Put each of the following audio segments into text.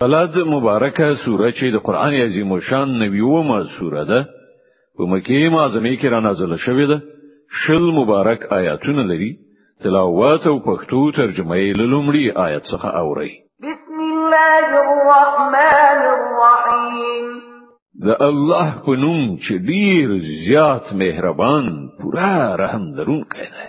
بلاد مبارکه سوره چې د قران عظیم شان نویومه سوره ده په مکه معظمه کې را نازله شوې ده شل مبارک آیاتونه لري تلاوت او پښتو ترجمه یې لومړی آیت څخه اوري بسم الله الرحمن الرحیم د الله په نوم چې ډیر زیات مهربان پورا رحم درونکی دی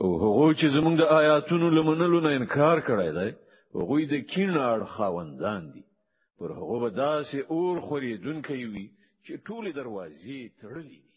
او هغه چې زمونږ د آیاتونو لمنلو نه انکار کړی دی هغه د کین اړ خاوندان دي پر هغه به داسې اور خوري دونکي وي چې ټول دروازې تړلې دي